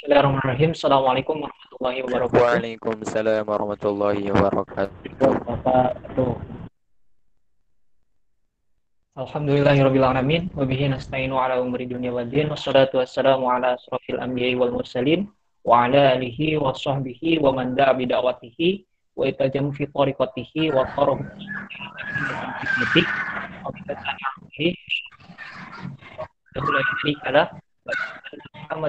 Bismillahirrahmanirrahim. Assalamualaikum warahmatullahi wabarakatuh. Waalaikumsalam warahmatullahi wabarakatuh. Wabarakatuh. Alhamdulillahirabbil alamin wa bihi nasta'inu ala umri dunya waddin wassalatu wassalamu ala asrofil anbiya'i wal mursalin wa ala alihi wa sahbihi wa man da'a bi da'watihi wa itajam fi tariqatihi wa qarab fi wa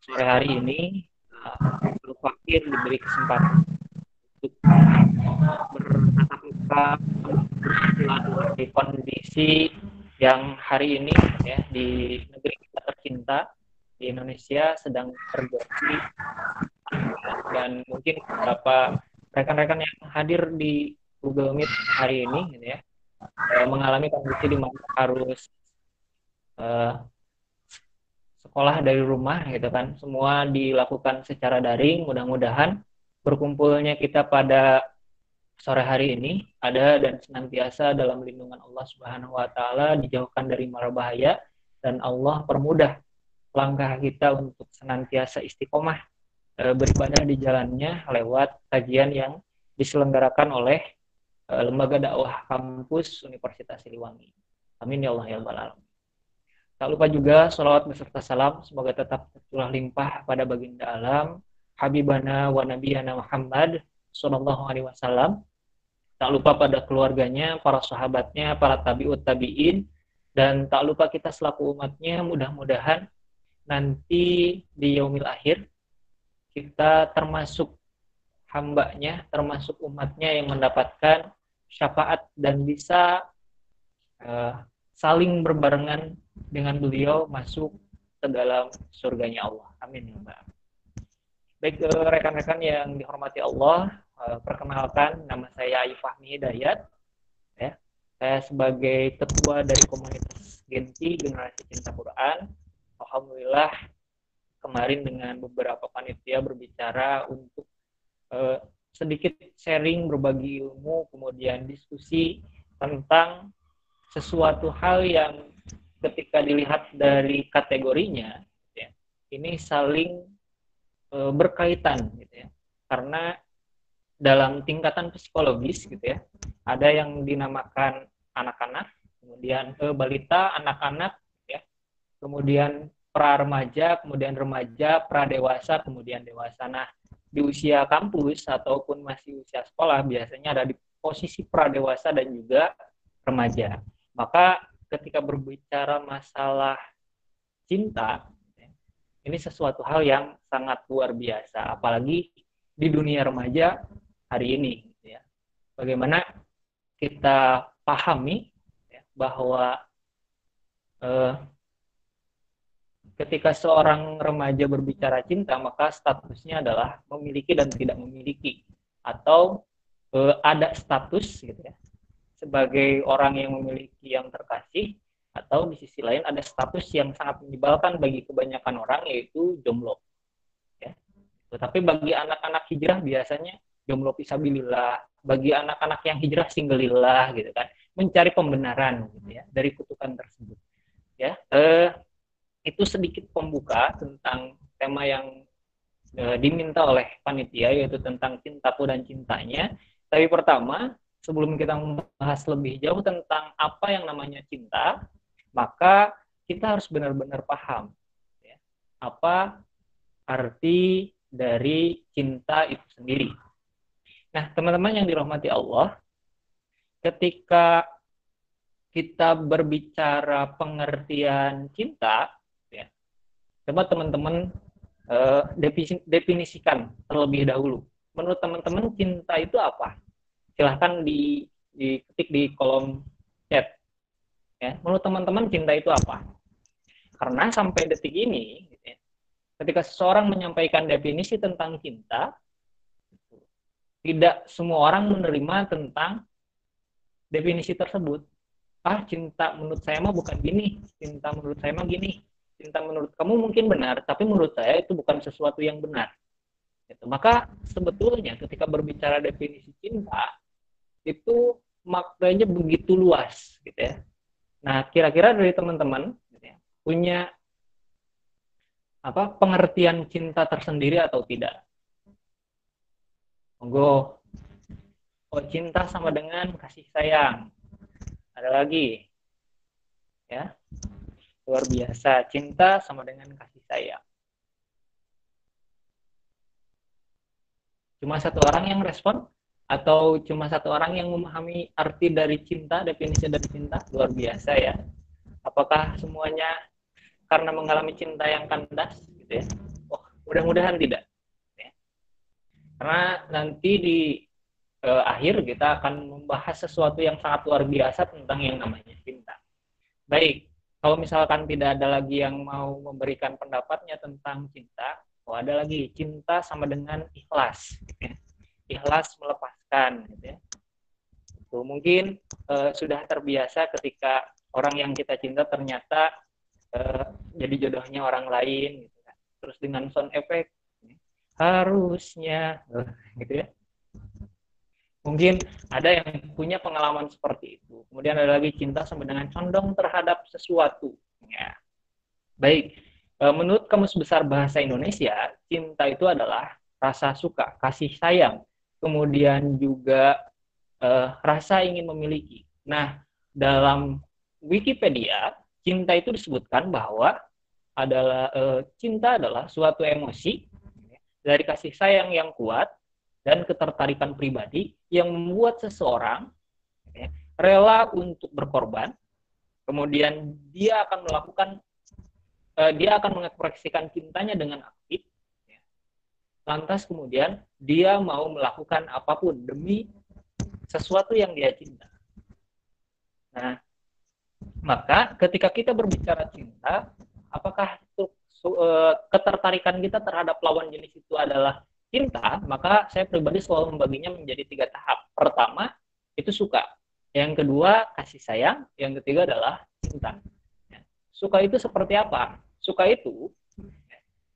sore hari ini uh, Fakir diberi kesempatan untuk bertatap muka di kondisi yang hari ini ya di negeri kita tercinta di Indonesia sedang terjadi. Dan mungkin beberapa rekan-rekan yang hadir di Google Meet hari ini gitu ya uh, mengalami kondisi di mana harus uh, sekolah dari rumah gitu kan semua dilakukan secara daring mudah-mudahan berkumpulnya kita pada sore hari ini ada dan senantiasa dalam lindungan Allah Subhanahu wa taala dijauhkan dari mara bahaya dan Allah permudah langkah kita untuk senantiasa istiqomah e, beribadah di jalannya lewat kajian yang diselenggarakan oleh e, lembaga dakwah kampus Universitas Siliwangi. Amin ya Allah ya rabbal. Tak lupa juga salawat beserta salam semoga tetap tercurah limpah pada baginda alam Habibana wa Nabiyana Muhammad Sallallahu Alaihi Wasallam. Tak lupa pada keluarganya, para sahabatnya, para tabiut tabiin, dan tak lupa kita selaku umatnya mudah-mudahan nanti di yaumil akhir kita termasuk hambanya, termasuk umatnya yang mendapatkan syafaat dan bisa uh, saling berbarengan dengan beliau masuk ke dalam surganya Allah. Amin ya Mbak. Baik eh, rekan-rekan yang dihormati Allah, eh, perkenalkan nama saya Ayu Fahmi Hidayat. Ya, saya sebagai ketua dari komunitas Genti Generasi Cinta Quran. Alhamdulillah kemarin dengan beberapa panitia berbicara untuk uh, sedikit sharing berbagi ilmu, kemudian diskusi tentang sesuatu hal yang ketika dilihat dari kategorinya ya, ini saling e, berkaitan gitu ya. Karena dalam tingkatan psikologis gitu ya ada yang dinamakan anak-anak kemudian e, balita anak-anak ya. Kemudian pra remaja kemudian remaja pra dewasa kemudian dewasa. Nah di usia kampus ataupun masih usia sekolah biasanya ada di posisi pra dewasa dan juga remaja maka ketika berbicara masalah cinta, ini sesuatu hal yang sangat luar biasa, apalagi di dunia remaja hari ini. Ya. Bagaimana kita pahami ya, bahwa eh, ketika seorang remaja berbicara cinta, maka statusnya adalah memiliki dan tidak memiliki, atau eh, ada status gitu ya, sebagai orang yang memiliki yang terkasih atau di sisi lain ada status yang sangat menyebalkan bagi kebanyakan orang yaitu jomblo. Ya. Tetapi bagi anak-anak hijrah biasanya jomblo pisabilillah, bagi anak-anak yang hijrah singlillah gitu kan, mencari pembenaran gitu ya dari kutukan tersebut. Ya, eh, itu sedikit pembuka tentang tema yang eh, diminta oleh panitia yaitu tentang cintaku dan cintanya. Tapi pertama sebelum kita membahas lebih jauh tentang apa yang namanya cinta, maka kita harus benar-benar paham ya, apa arti dari cinta itu sendiri. Nah, teman-teman yang dirahmati Allah, ketika kita berbicara pengertian cinta, ya, coba teman-teman uh, definisikan terlebih dahulu. Menurut teman-teman cinta itu apa? Silahkan di diketik di kolom chat. Ya, menurut teman-teman cinta itu apa? Karena sampai detik ini, gitu ya, ketika seseorang menyampaikan definisi tentang cinta, tidak semua orang menerima tentang definisi tersebut. Ah, cinta menurut saya mah bukan gini, cinta menurut saya mah gini, cinta menurut kamu mungkin benar, tapi menurut saya itu bukan sesuatu yang benar. Gitu. Maka sebetulnya ketika berbicara definisi cinta, itu maknanya begitu luas, gitu ya. Nah, kira-kira dari teman-teman gitu ya, punya apa pengertian cinta tersendiri atau tidak? Monggo. Oh, cinta sama dengan kasih sayang. Ada lagi. Ya. Luar biasa. Cinta sama dengan kasih sayang. Cuma satu orang yang respon? Atau cuma satu orang yang memahami arti dari cinta, definisi dari cinta? Luar biasa ya. Apakah semuanya karena mengalami cinta yang kandas gitu ya? Oh, mudah-mudahan tidak. Ya. Karena nanti di eh, akhir kita akan membahas sesuatu yang sangat luar biasa tentang yang namanya cinta. Baik, kalau misalkan tidak ada lagi yang mau memberikan pendapatnya tentang cinta, oh ada lagi cinta sama dengan ikhlas. Ya ikhlas melepaskan gitu ya. Itu mungkin uh, sudah terbiasa ketika orang yang kita cinta ternyata uh, jadi jodohnya orang lain gitu kan. Terus dengan sound effect harusnya uh, gitu ya. Mungkin ada yang punya pengalaman seperti itu. Kemudian ada lagi cinta sama dengan condong terhadap sesuatu. Ya. Baik, menurut Kamus Besar Bahasa Indonesia, cinta itu adalah rasa suka, kasih sayang, kemudian juga uh, rasa ingin memiliki. Nah, dalam Wikipedia, cinta itu disebutkan bahwa adalah uh, cinta adalah suatu emosi dari kasih sayang yang kuat dan ketertarikan pribadi yang membuat seseorang ya, rela untuk berkorban. Kemudian dia akan melakukan uh, dia akan mengekspresikan cintanya dengan aktif lantas kemudian dia mau melakukan apa pun demi sesuatu yang dia cinta. Nah, maka ketika kita berbicara cinta, apakah uh, ketertarikan kita terhadap lawan jenis itu adalah cinta? Maka saya pribadi selalu membaginya menjadi tiga tahap. Pertama itu suka, yang kedua kasih sayang, yang ketiga adalah cinta. Suka itu seperti apa? Suka itu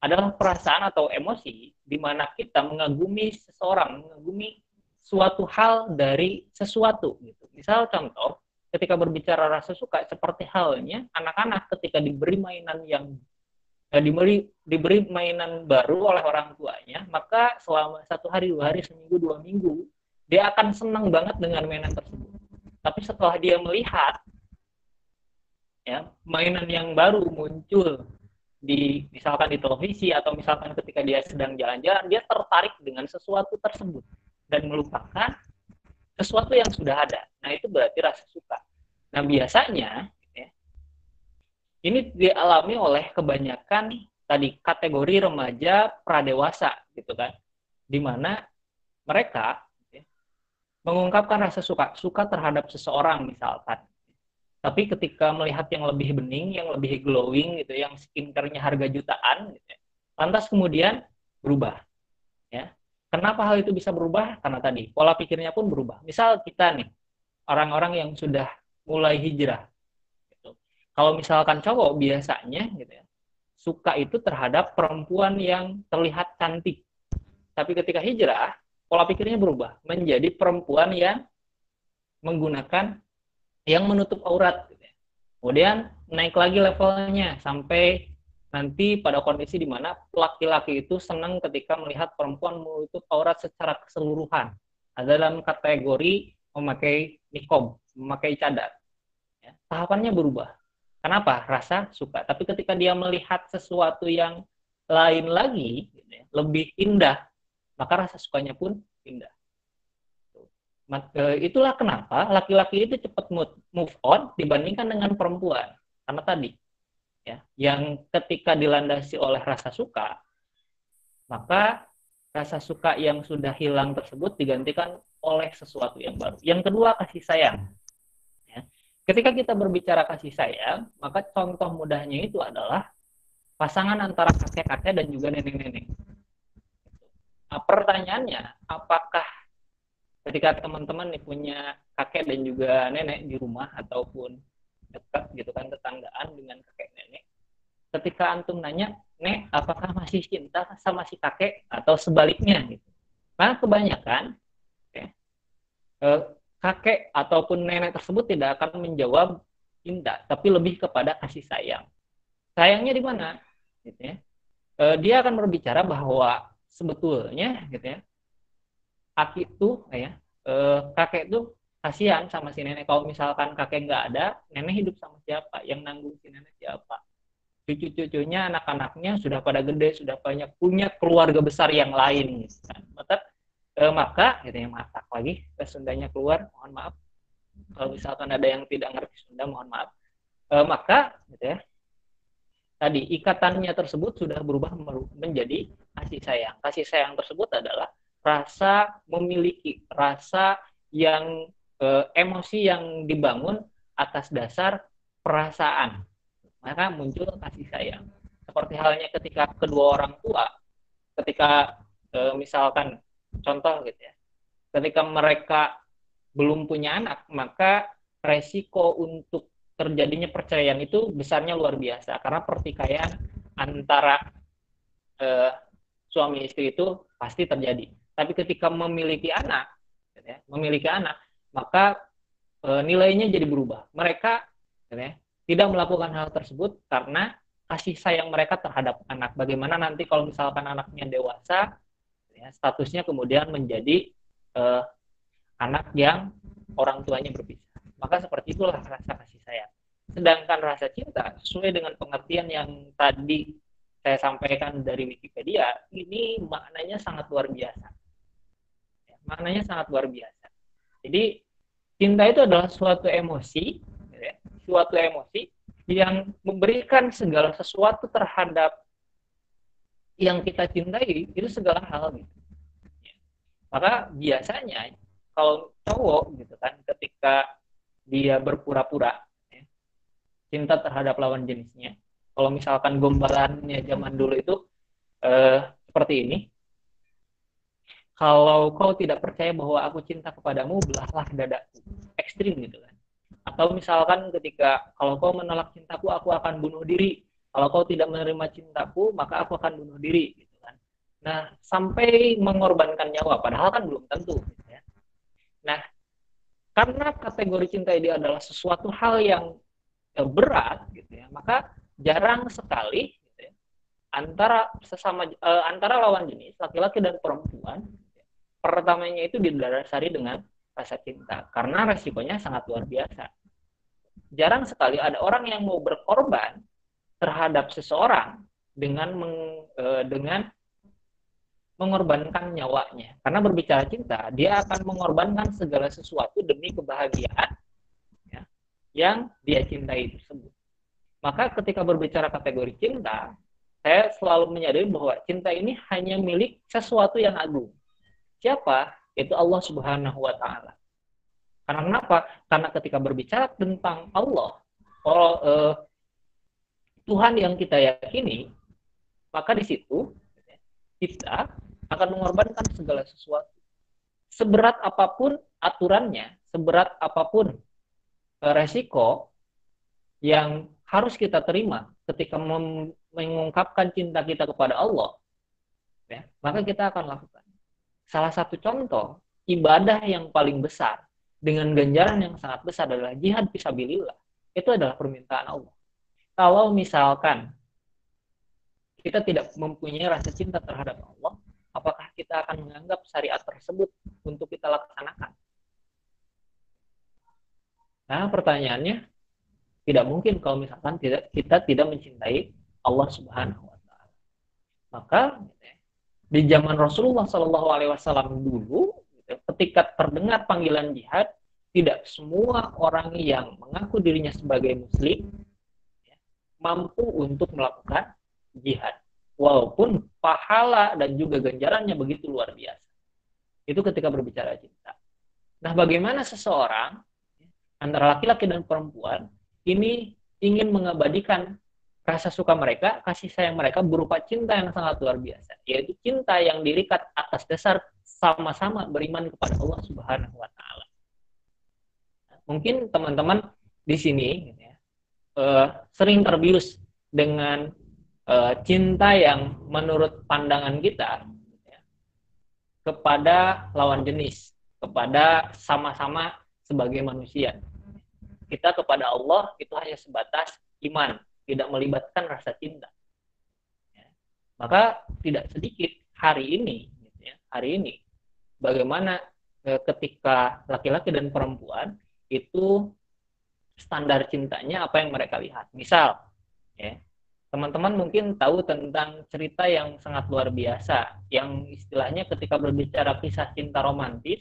adalah perasaan atau emosi di mana kita mengagumi seseorang, mengagumi suatu hal dari sesuatu gitu. Misal contoh, ketika berbicara rasa suka seperti halnya anak-anak ketika diberi mainan yang eh, diberi diberi mainan baru oleh orang tuanya, maka selama satu hari, dua hari, seminggu, dua minggu, dia akan senang banget dengan mainan tersebut. Tapi setelah dia melihat ya mainan yang baru muncul di misalkan di televisi atau misalkan ketika dia sedang jalan-jalan dia tertarik dengan sesuatu tersebut dan melupakan sesuatu yang sudah ada. Nah itu berarti rasa suka. Nah biasanya ya, ini dialami oleh kebanyakan tadi kategori remaja pradewasa gitu kan, di mana mereka ya, mengungkapkan rasa suka suka terhadap seseorang misalkan tapi ketika melihat yang lebih bening, yang lebih glowing gitu, yang skincare-nya harga jutaan, gitu, ya, lantas kemudian berubah. Ya, kenapa hal itu bisa berubah? Karena tadi pola pikirnya pun berubah. Misal kita nih orang-orang yang sudah mulai hijrah. Gitu. Kalau misalkan cowok biasanya gitu ya, suka itu terhadap perempuan yang terlihat cantik. Tapi ketika hijrah, pola pikirnya berubah menjadi perempuan yang menggunakan yang menutup aurat. Gitu ya. Kemudian naik lagi levelnya sampai nanti pada kondisi di mana laki-laki itu senang ketika melihat perempuan menutup aurat secara keseluruhan. Ada dalam kategori memakai nikom, memakai cadar. Ya, tahapannya berubah. Kenapa? Rasa suka. Tapi ketika dia melihat sesuatu yang lain lagi, gitu ya, lebih indah, maka rasa sukanya pun indah. Eh, itulah kenapa laki-laki itu cepat move on dibandingkan dengan perempuan. Karena tadi, ya, yang ketika dilandasi oleh rasa suka, maka rasa suka yang sudah hilang tersebut digantikan oleh sesuatu yang baru. Yang kedua kasih sayang. Ya. ketika kita berbicara kasih sayang, maka contoh mudahnya itu adalah pasangan antara kakek-kakek dan juga nenek-nenek. Nah, pertanyaannya, apakah ketika teman-teman nih punya kakek dan juga nenek di rumah ataupun dekat gitu kan tetanggaan dengan kakek nenek, ketika antum nanya, nek apakah masih cinta sama si kakek atau sebaliknya gitu. Nah kebanyakan ya, eh, kakek ataupun nenek tersebut tidak akan menjawab cinta, tapi lebih kepada kasih sayang. Sayangnya di mana? Gitu ya. E, dia akan berbicara bahwa sebetulnya, gitu ya, aki itu, ya, e, kakek itu kasihan sama si nenek. Kalau misalkan kakek nggak ada, nenek hidup sama siapa? Yang nanggung si nenek siapa? Cucu-cucunya, anak-anaknya sudah pada gede, sudah banyak punya keluarga besar yang lain. Maka e, maka gitu ya matak lagi ke Sundanya keluar mohon maaf kalau misalkan ada yang tidak ngerti Sunda mohon maaf e, maka gitu ya tadi ikatannya tersebut sudah berubah menjadi kasih sayang kasih sayang tersebut adalah rasa memiliki rasa yang e, emosi yang dibangun atas dasar perasaan. Maka muncul kasih sayang. Seperti halnya ketika kedua orang tua ketika e, misalkan contoh gitu ya. Ketika mereka belum punya anak maka resiko untuk terjadinya perceraian itu besarnya luar biasa. Karena pertikaian antara eh, suami istri itu pasti terjadi tapi ketika memiliki anak gitu ya, memiliki anak maka eh, nilainya jadi berubah mereka gitu ya, tidak melakukan hal tersebut karena kasih sayang mereka terhadap anak bagaimana nanti kalau misalkan anaknya dewasa ya, statusnya kemudian menjadi uh, anak yang orang tuanya berpisah. Maka seperti itulah rasa kasih sayang. Sedangkan rasa cinta sesuai dengan pengertian yang tadi saya sampaikan dari Wikipedia, ini maknanya sangat luar biasa. Ya, maknanya sangat luar biasa. Jadi cinta itu adalah suatu emosi, ya, suatu emosi yang memberikan segala sesuatu terhadap yang kita cintai itu segala hal gitu. Maka biasanya kalau cowok gitu kan ketika dia berpura-pura ya, cinta terhadap lawan jenisnya, kalau misalkan gombalannya zaman dulu itu eh, seperti ini, kalau kau tidak percaya bahwa aku cinta kepadamu, belahlah dadaku. Ekstrim gitu kan. Atau misalkan ketika kalau kau menolak cintaku, aku akan bunuh diri kalau kau tidak menerima cintaku, maka aku akan bunuh diri. Gitu kan. Nah, sampai mengorbankan nyawa, padahal kan belum tentu. Gitu ya. Nah, karena kategori cinta ini adalah sesuatu hal yang eh, berat, gitu ya, maka jarang sekali gitu ya, antara sesama uh, antara lawan jenis laki-laki dan perempuan, pertamanya itu didasari dengan rasa cinta, karena resikonya sangat luar biasa. Jarang sekali ada orang yang mau berkorban terhadap seseorang dengan meng, e, dengan mengorbankan nyawanya. Karena berbicara cinta, dia akan mengorbankan segala sesuatu demi kebahagiaan ya, yang dia cintai tersebut. Maka ketika berbicara kategori cinta, saya selalu menyadari bahwa cinta ini hanya milik sesuatu yang agung. Siapa? Itu Allah Subhanahu wa taala. Karena kenapa? Karena ketika berbicara tentang Allah, Allah eh, Tuhan yang kita yakini, maka di situ kita akan mengorbankan segala sesuatu. Seberat apa pun aturannya, seberat apa pun eh, resiko yang harus kita terima ketika mengungkapkan cinta kita kepada Allah, ya, maka kita akan lakukan. Salah satu contoh ibadah yang paling besar dengan ganjaran yang sangat besar adalah jihad fisabilillah. Itu adalah permintaan Allah kalau misalkan kita tidak mempunyai rasa cinta terhadap Allah, apakah kita akan menganggap syariat tersebut untuk kita laksanakan? Nah, pertanyaannya tidak mungkin kalau misalkan kita tidak mencintai Allah Subhanahu wa taala. Maka di zaman Rasulullah Shallallahu alaihi wasallam dulu ketika terdengar panggilan jihad, tidak semua orang yang mengaku dirinya sebagai muslim mampu untuk melakukan jihad. Walaupun pahala dan juga ganjarannya begitu luar biasa. Itu ketika berbicara cinta. Nah, bagaimana seseorang antara laki-laki dan perempuan ini ingin mengabadikan rasa suka mereka, kasih sayang mereka berupa cinta yang sangat luar biasa, yaitu cinta yang dirikat atas dasar sama-sama beriman kepada Allah Subhanahu wa taala. Mungkin teman-teman di sini gitu ya, uh, sering terbius dengan uh, cinta yang menurut pandangan kita gitu ya, kepada lawan jenis, kepada sama-sama sebagai manusia. Kita kepada Allah itu hanya sebatas iman, tidak melibatkan rasa cinta. Ya. Maka tidak sedikit hari ini, gitu ya, hari ini, bagaimana e, ketika laki-laki dan perempuan itu standar cintanya apa yang mereka lihat. Misal, ya, teman-teman mungkin tahu tentang cerita yang sangat luar biasa, yang istilahnya ketika berbicara kisah cinta romantis,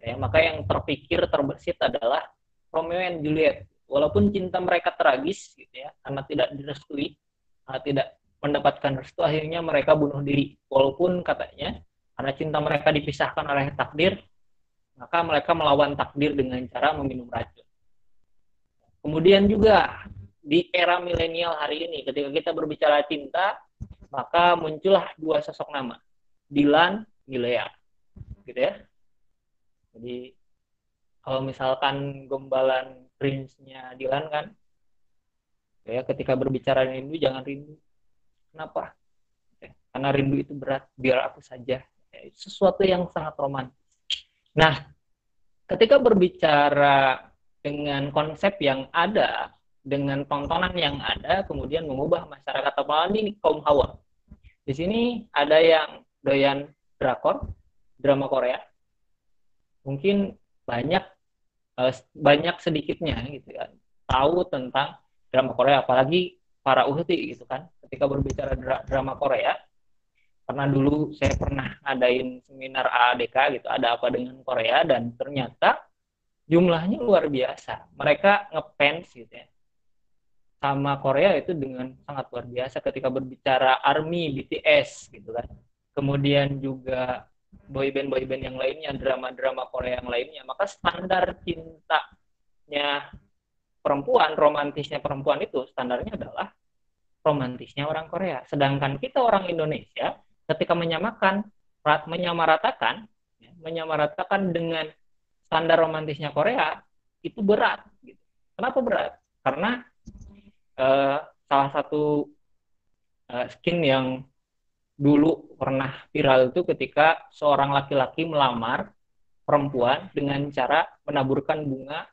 ya, maka yang terpikir terbesit adalah Romeo and Juliet walaupun cinta mereka tragis gitu ya karena tidak direstui uh, tidak mendapatkan restu akhirnya mereka bunuh diri. Walaupun katanya karena cinta mereka dipisahkan oleh takdir maka mereka melawan takdir dengan cara meminum racun. Kemudian juga di era milenial hari ini ketika kita berbicara cinta maka muncullah dua sosok nama Dilan Milea gitu ya. Jadi kalau misalkan gombalan prince-nya Dilan kan? Ya ketika berbicara rindu jangan rindu. Kenapa? Ya, karena rindu itu berat biar aku saja. Ya, sesuatu yang sangat romantis. Nah ketika berbicara dengan konsep yang ada dengan tontonan yang ada kemudian mengubah masyarakat apalagi ini kaum hawa. Di sini ada yang doyan drakor drama Korea. Mungkin banyak uh, banyak sedikitnya gitu kan tahu tentang drama Korea apalagi para uhti gitu kan. Ketika berbicara dra drama Korea karena dulu saya pernah ngadain seminar AADK gitu ada apa dengan Korea dan ternyata jumlahnya luar biasa. Mereka ngefans gitu ya. Sama Korea itu dengan sangat luar biasa ketika berbicara ARMY BTS gitu kan. Kemudian juga boyband boyband yang lainnya, drama-drama Korea yang lainnya, maka standar cintanya perempuan, romantisnya perempuan itu standarnya adalah romantisnya orang Korea. Sedangkan kita orang Indonesia ketika menyamakan menyamaratakan ya, menyamaratakan dengan standar romantisnya Korea itu berat gitu. Kenapa berat? Karena uh, salah satu uh, skin yang dulu pernah viral itu ketika seorang laki-laki melamar perempuan dengan cara menaburkan bunga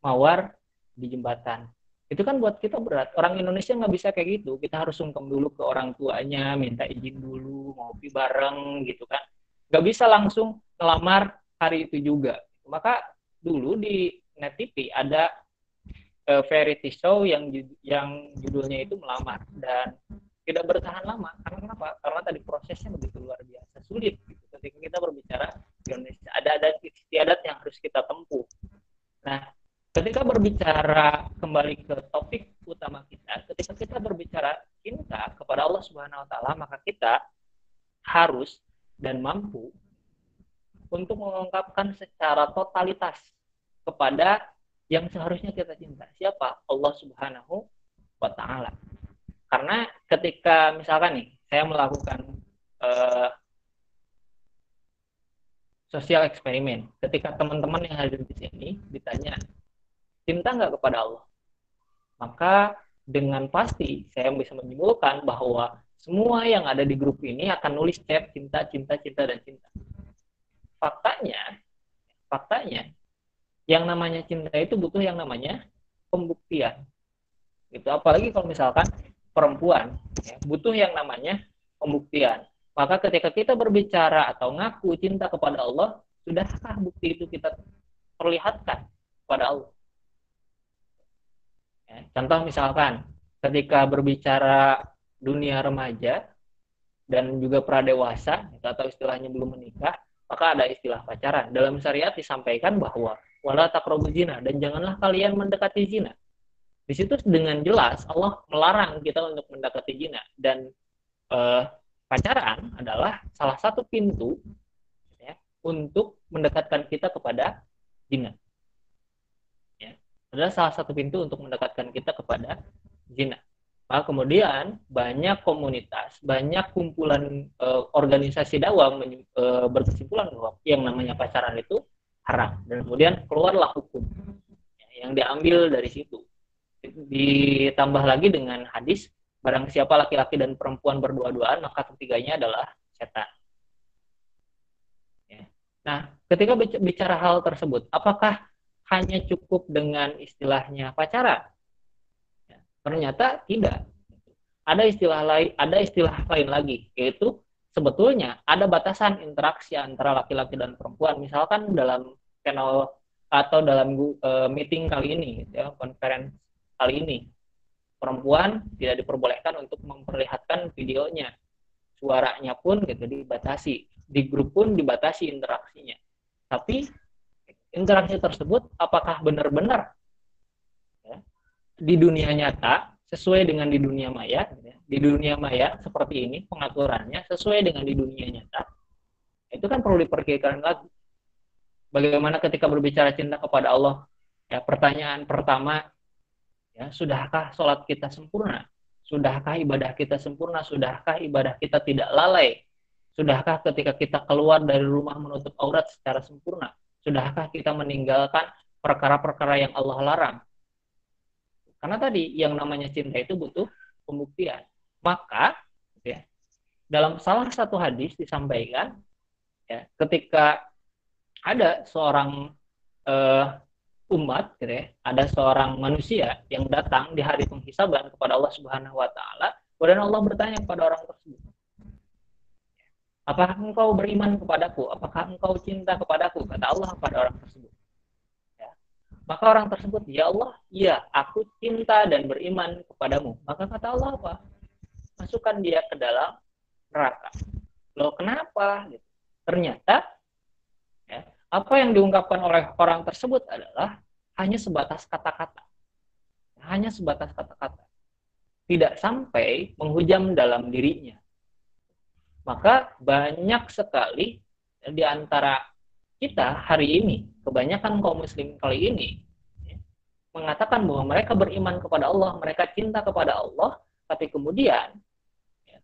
mawar di jembatan. Itu kan buat kita berat. Orang Indonesia nggak bisa kayak gitu. Kita harus sungkem dulu ke orang tuanya, minta izin dulu, ngopi bareng gitu kan. Nggak bisa langsung melamar hari itu juga. Maka dulu di Net TV ada uh, variety show yang yang judulnya itu melamar dan tidak bertahan lama. Karena kenapa? Karena tadi prosesnya begitu luar biasa sulit gitu. ketika kita berbicara di Indonesia ada adat istiadat yang harus kita tempuh. Nah ketika berbicara kembali ke topik utama kita ketika kita berbicara cinta kepada Allah Subhanahu Wa Taala maka kita harus dan mampu untuk mengungkapkan secara totalitas kepada yang seharusnya kita cinta. Siapa? Allah Subhanahu wa taala karena ketika misalkan nih saya melakukan uh, sosial eksperimen, ketika teman-teman yang hadir di sini ditanya cinta nggak kepada Allah, maka dengan pasti saya bisa menyimpulkan bahwa semua yang ada di grup ini akan nulis chat cinta, cinta, cinta, dan cinta. Faktanya, faktanya, yang namanya cinta itu butuh yang namanya pembuktian. Itu apalagi kalau misalkan perempuan ya, butuh yang namanya pembuktian. Maka ketika kita berbicara atau ngaku cinta kepada Allah, sudahkah bukti itu kita perlihatkan kepada Allah? Ya, contoh misalkan ketika berbicara dunia remaja dan juga pradewasa atau istilahnya belum menikah, maka ada istilah pacaran. Dalam syariat disampaikan bahwa wala takrobu zina dan janganlah kalian mendekati zina. Di situ dengan jelas Allah melarang kita untuk mendekati zina dan uh, pacaran adalah salah satu pintu ya, untuk mendekatkan kita kepada zina. Ya. adalah salah satu pintu untuk mendekatkan kita kepada zina. Maka kemudian banyak komunitas, banyak kumpulan e, organisasi dakwah e, berkesimpulan bahwa yang namanya pacaran itu haram dan kemudian keluarlah hukum yang diambil dari situ. Ditambah lagi dengan hadis barang siapa laki-laki dan perempuan berdua-duaan maka ketiganya adalah setan. Ya. Nah, ketika bicara hal tersebut, apakah hanya cukup dengan istilahnya pacaran? Ternyata tidak. Ada istilah lain, ada istilah lain lagi, yaitu sebetulnya ada batasan interaksi antara laki-laki dan perempuan. Misalkan dalam channel atau dalam uh, meeting kali ini, ya, conference kali ini, perempuan tidak diperbolehkan untuk memperlihatkan videonya. Suaranya pun gitu dibatasi. Di grup pun dibatasi interaksinya. Tapi interaksi tersebut apakah benar-benar di dunia nyata sesuai dengan di dunia maya ya. di dunia maya seperti ini pengaturannya sesuai dengan di dunia nyata itu kan perlu diperkirakan lagi bagaimana ketika berbicara cinta kepada Allah ya pertanyaan pertama ya sudahkah sholat kita sempurna? Sudahkah ibadah kita sempurna? Sudahkah ibadah kita tidak lalai? Sudahkah ketika kita keluar dari rumah menutup aurat secara sempurna? Sudahkah kita meninggalkan perkara-perkara yang Allah larang? Karena tadi yang namanya cinta itu butuh pembuktian. Maka ya, dalam salah satu hadis disampaikan ya, ketika ada seorang uh, umat gitu ya, ada seorang manusia yang datang di hari penghisaban kepada Allah Subhanahu wa taala, kemudian Allah bertanya kepada orang tersebut, Apakah engkau beriman kepadaku? Apakah engkau cinta kepadaku? Kata Allah kepada orang tersebut. Maka orang tersebut, ya Allah, iya, aku cinta dan beriman kepadamu. Maka kata Allah apa? Masukkan dia ke dalam neraka. Loh kenapa? Gitu. Ternyata ya, apa yang diungkapkan oleh orang tersebut adalah hanya sebatas kata-kata. Hanya sebatas kata-kata. Tidak sampai menghujam dalam dirinya. Maka banyak sekali di antara kita hari ini, kebanyakan kaum muslim kali ini, ya, mengatakan bahwa mereka beriman kepada Allah, mereka cinta kepada Allah, tapi kemudian ya,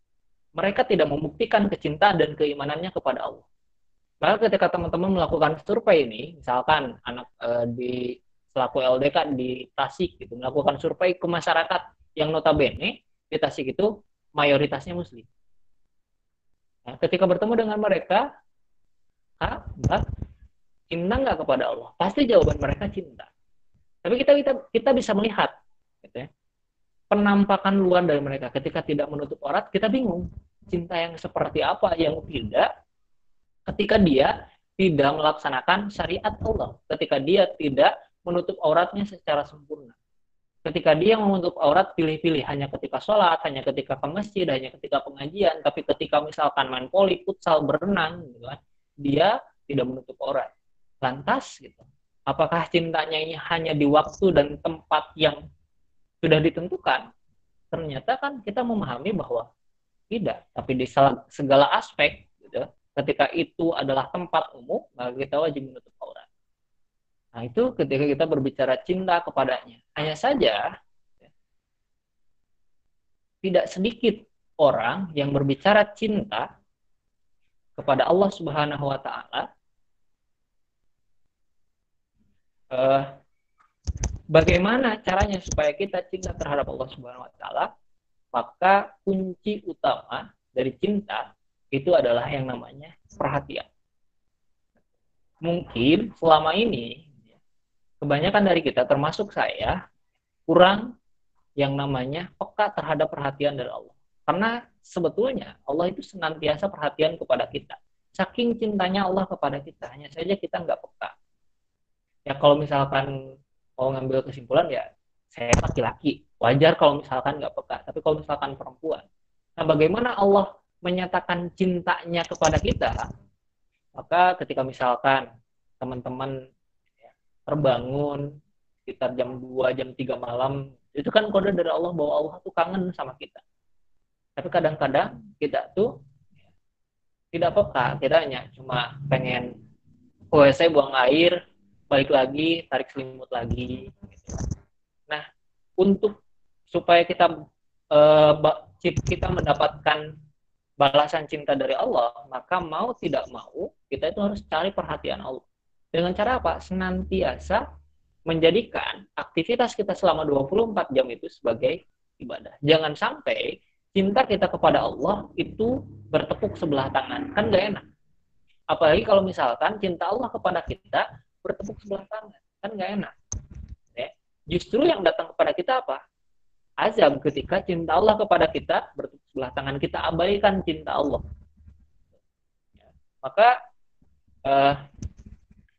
mereka tidak membuktikan kecintaan dan keimanannya kepada Allah. Maka ketika teman-teman melakukan survei ini, misalkan anak e, di selaku LDK di Tasik gitu melakukan survei ke masyarakat yang notabene di Tasik itu mayoritasnya muslim. Nah, ketika bertemu dengan mereka, ah, cinta nggak kepada Allah? Pasti jawaban mereka cinta. Tapi kita kita, kita bisa melihat, gitu ya, penampakan luar dari mereka ketika tidak menutup aurat, kita bingung cinta yang seperti apa yang tidak ketika dia tidak melaksanakan syariat Allah, ketika dia tidak menutup auratnya secara sempurna. Ketika dia menutup aurat pilih-pilih hanya ketika sholat, hanya ketika ke masjid, hanya ketika pengajian, tapi ketika misalkan main poli, futsal, berenang, gitu kan, dia tidak menutup aurat lantas gitu apakah cintanya ini hanya di waktu dan tempat yang sudah ditentukan ternyata kan kita memahami bahwa tidak tapi di segala aspek ketika itu adalah tempat umum maka kita wajib menutup aurat nah itu ketika kita berbicara cinta kepadanya hanya saja tidak sedikit orang yang berbicara cinta kepada Allah Subhanahu wa taala uh, bagaimana caranya supaya kita cinta terhadap Allah Subhanahu wa taala? Maka kunci utama dari cinta itu adalah yang namanya perhatian. Mungkin selama ini kebanyakan dari kita termasuk saya kurang yang namanya peka terhadap perhatian dari Allah. Karena sebetulnya Allah itu senantiasa perhatian kepada kita. Saking cintanya Allah kepada kita, hanya saja kita nggak peka ya kalau misalkan mau ngambil kesimpulan ya saya laki-laki wajar kalau misalkan nggak peka tapi kalau misalkan perempuan nah bagaimana Allah menyatakan cintanya kepada kita maka ketika misalkan teman-teman ya, terbangun sekitar jam 2 jam 3 malam itu kan kode dari Allah bahwa Allah tuh kangen sama kita tapi kadang-kadang kita tuh tidak peka hanya cuma pengen WC buang air balik lagi tarik selimut lagi gitu. Nah, untuk supaya kita uh, kita mendapatkan balasan cinta dari Allah, maka mau tidak mau kita itu harus cari perhatian Allah. Dengan cara apa? Senantiasa menjadikan aktivitas kita selama 24 jam itu sebagai ibadah. Jangan sampai cinta kita kepada Allah itu bertepuk sebelah tangan. Kan gak enak. Apalagi kalau misalkan cinta Allah kepada kita bertepuk sebelah tangan. Kan gak enak. Ya. Justru yang datang kepada kita apa? azab ketika cinta Allah kepada kita bertepuk sebelah tangan kita abaikan cinta Allah. Ya. Maka uh,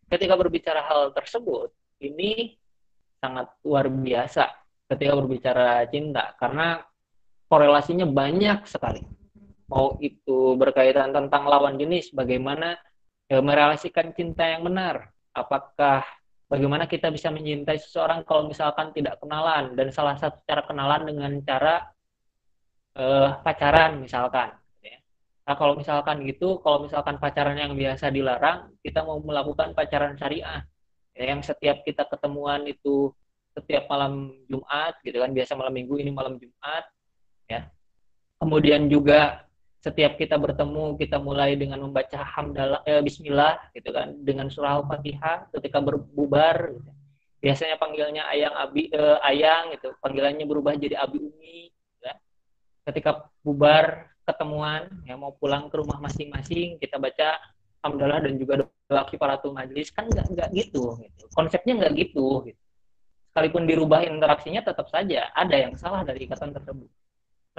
ketika berbicara hal tersebut ini sangat luar biasa ketika berbicara cinta karena korelasinya banyak sekali. Mau itu berkaitan tentang lawan jenis, bagaimana merelasikan cinta yang benar, apakah bagaimana kita bisa mencintai seseorang kalau misalkan tidak kenalan dan salah satu cara kenalan dengan cara uh, pacaran misalkan ya. nah kalau misalkan gitu kalau misalkan pacaran yang biasa dilarang kita mau melakukan pacaran syariah ya, yang setiap kita ketemuan itu setiap malam Jumat gitu kan biasa malam Minggu ini malam Jumat ya kemudian juga setiap kita bertemu kita mulai dengan membaca hamdalah eh, bismillah gitu kan dengan surah al-fatihah ketika berbubar gitu. biasanya panggilnya ayang abi eh, ayang gitu panggilannya berubah jadi abi umi gitu. Ketika bubar ketemuan ya mau pulang ke rumah masing-masing kita baca hamdalah dan juga doa kifaratul majlis kan nggak nggak gitu, gitu konsepnya nggak gitu, gitu sekalipun dirubah interaksinya tetap saja ada yang salah dari ikatan tersebut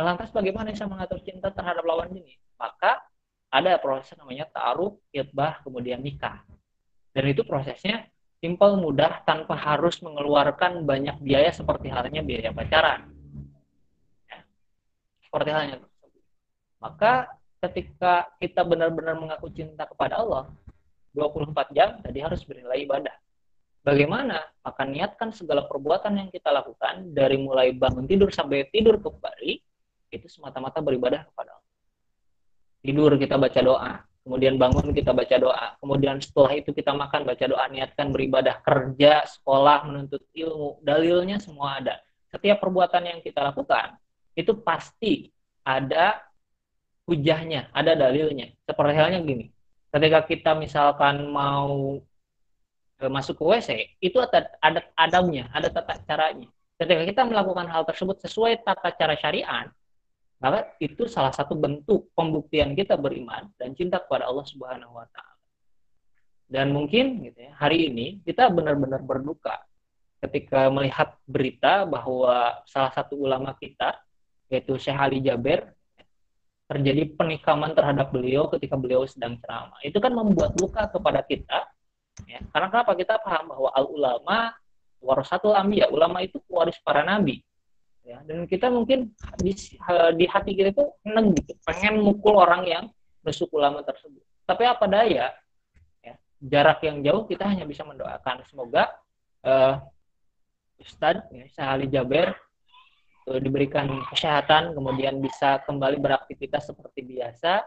Nah, lantas bagaimana bisa mengatur cinta terhadap lawan jenis? Maka ada proses namanya ta'aruf, itbah, kemudian nikah. Dan itu prosesnya simpel, mudah, tanpa harus mengeluarkan banyak biaya seperti halnya biaya pacaran. Seperti halnya Maka ketika kita benar-benar mengaku cinta kepada Allah, 24 jam tadi harus bernilai ibadah. Bagaimana? Maka niatkan segala perbuatan yang kita lakukan dari mulai bangun tidur sampai tidur kembali itu semata-mata beribadah kepada Allah. Tidur kita baca doa, kemudian bangun kita baca doa, kemudian setelah itu kita makan baca doa, niatkan beribadah, kerja, sekolah, menuntut ilmu, dalilnya semua ada. Setiap perbuatan yang kita lakukan itu pasti ada hujahnya, ada dalilnya. Seperti halnya gini, ketika kita misalkan mau e, masuk ke WC, itu ada, ada adabnya, ada tata caranya. Ketika kita melakukan hal tersebut sesuai tata cara syariat, maka itu salah satu bentuk pembuktian kita beriman dan cinta kepada Allah Subhanahu wa taala. Dan mungkin gitu ya, hari ini kita benar-benar berduka ketika melihat berita bahwa salah satu ulama kita yaitu Syekh Ali Jaber terjadi penikaman terhadap beliau ketika beliau sedang ceramah. Itu kan membuat luka kepada kita. Ya. Karena kenapa kita paham bahwa al ulama warasatul ambiya, ulama itu waris para nabi ya dan kita mungkin di, di hati kita itu seneng gitu pengen mukul orang yang besuk ulama tersebut tapi apa daya ya, jarak yang jauh kita hanya bisa mendoakan semoga uh, Ustadz ya, Sahali Jaber diberikan kesehatan kemudian bisa kembali beraktivitas seperti biasa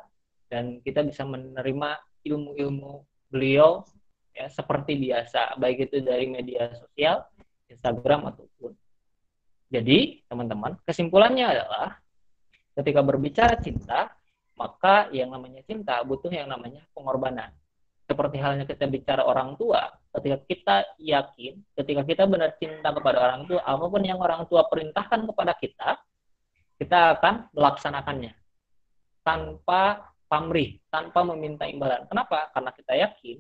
dan kita bisa menerima ilmu-ilmu beliau ya seperti biasa baik itu dari media sosial Instagram ataupun jadi, teman-teman, kesimpulannya adalah ketika berbicara cinta, maka yang namanya cinta butuh yang namanya pengorbanan. Seperti halnya kita bicara orang tua, ketika kita yakin, ketika kita benar cinta kepada orang tua, apa pun yang orang tua perintahkan kepada kita, kita akan melaksanakannya tanpa pamrih, tanpa meminta imbalan. Kenapa? Karena kita yakin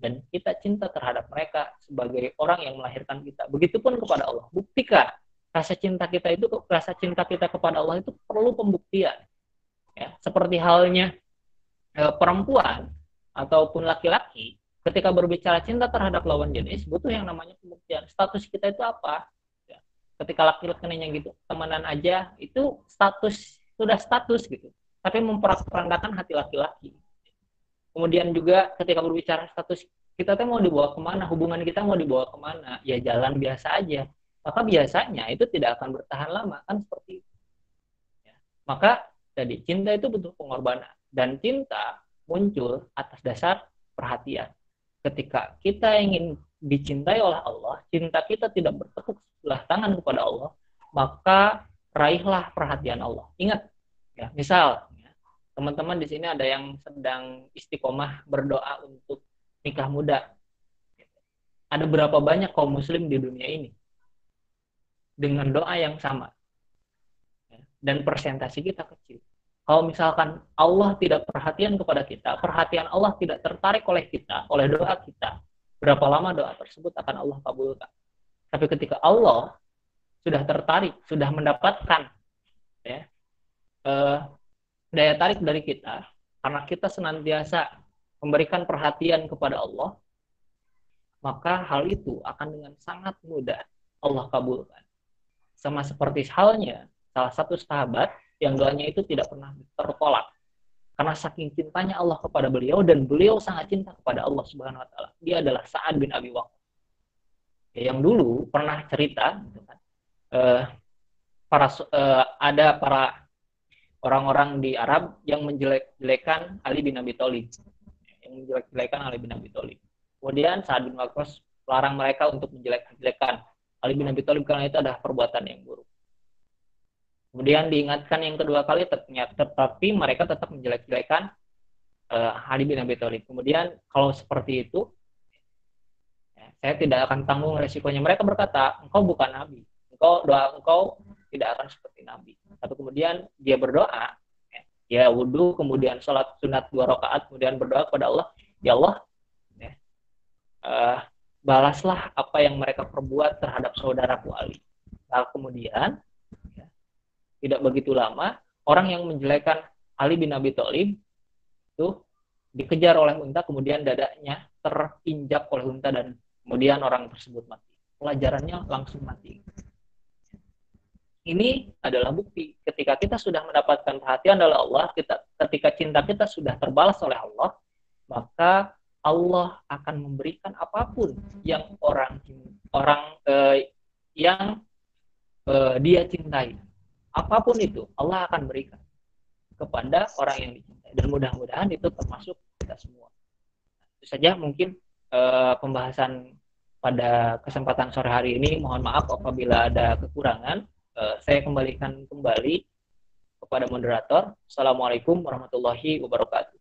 dan kita cinta terhadap mereka sebagai orang yang melahirkan kita. Begitupun kepada Allah. Buktikan rasa cinta kita itu rasa cinta kita kepada Allah itu perlu pembuktian ya seperti halnya e, perempuan ataupun laki-laki ketika berbicara cinta terhadap lawan jenis butuh yang namanya pembuktian status kita itu apa ya. ketika laki-laki nanya gitu temenan aja itu status sudah status gitu tapi memperandakan hati laki-laki kemudian juga ketika berbicara status kita tuh mau dibawa ke mana hubungan kita mau dibawa ke mana ya jalan biasa aja maka biasanya itu tidak akan bertahan lama kan seperti itu. Ya. Maka jadi cinta itu butuh pengorbanan dan cinta muncul atas dasar perhatian. Ketika kita ingin dicintai oleh Allah, cinta kita tidak bertepuk sebelah tangan kepada Allah, maka raihlah perhatian Allah. Ingat, ya, misal ya, teman-teman di sini ada yang sedang istiqomah berdoa untuk nikah muda. Ada berapa banyak kaum muslim di dunia ini dengan doa yang sama? Ya, dan persentase kita kecil. Kalau misalkan Allah tidak perhatian kepada kita, perhatian Allah tidak tertarik oleh kita, oleh doa kita, berapa lama doa tersebut akan Allah kabulkan. Tapi ketika Allah sudah tertarik, sudah mendapatkan ya, eh, daya tarik dari kita, karena kita senantiasa memberikan perhatian kepada Allah, maka hal itu akan dengan sangat mudah Allah kabulkan. Sama seperti halnya salah satu sahabat yang doanya itu tidak pernah tertolak karena saking cintanya Allah kepada beliau dan beliau sangat cinta kepada Allah Subhanahu wa taala. Dia adalah Sa'ad bin Abi Waqqas. Ya, yang dulu pernah cerita gitu kan, uh, para uh, ada para orang-orang di Arab yang menjelek-jelekan Ali bin Abi Thalib. Yang menjelek-jelekan Ali bin Abi Thalib. Kemudian Sa'ad bin Waqqas larang mereka untuk menjelek-jelekan Ali bin Abi Thalib karena itu adalah perbuatan yang buruk. Kemudian diingatkan yang kedua kali tetapi mereka tetap menjelek-jelekan uh, Ali bin Abi Thalib. Kemudian kalau seperti itu ya, saya tidak akan tanggung resikonya. Mereka berkata, engkau bukan nabi. Engkau doa engkau tidak akan seperti nabi. Tapi kemudian dia berdoa, ya, ya wudhu, kemudian sholat sunat dua rakaat, kemudian berdoa kepada Allah, ya Allah, ya, uh, balaslah apa yang mereka perbuat terhadap saudaraku Ali. Lalu kemudian tidak begitu lama orang yang menjelekan Ali bin Abi Thalib itu dikejar oleh unta kemudian dadanya terinjak oleh unta dan kemudian orang tersebut mati. Pelajarannya langsung mati. Ini adalah bukti. Ketika kita sudah mendapatkan perhatian dari Allah kita ketika cinta kita sudah terbalas oleh Allah maka Allah akan memberikan apa pun yang orang orang eh, yang eh, dia cintai apa pun itu Allah akan berikan kepada orang yang dicintai dan mudah-mudahan itu termasuk kita semua. Itu saja mungkin uh, pembahasan pada kesempatan sore hari ini. Mohon maaf apabila ada kekurangan. Uh, saya kembalikan kembali kepada moderator. Assalamualaikum warahmatullahi wabarakatuh.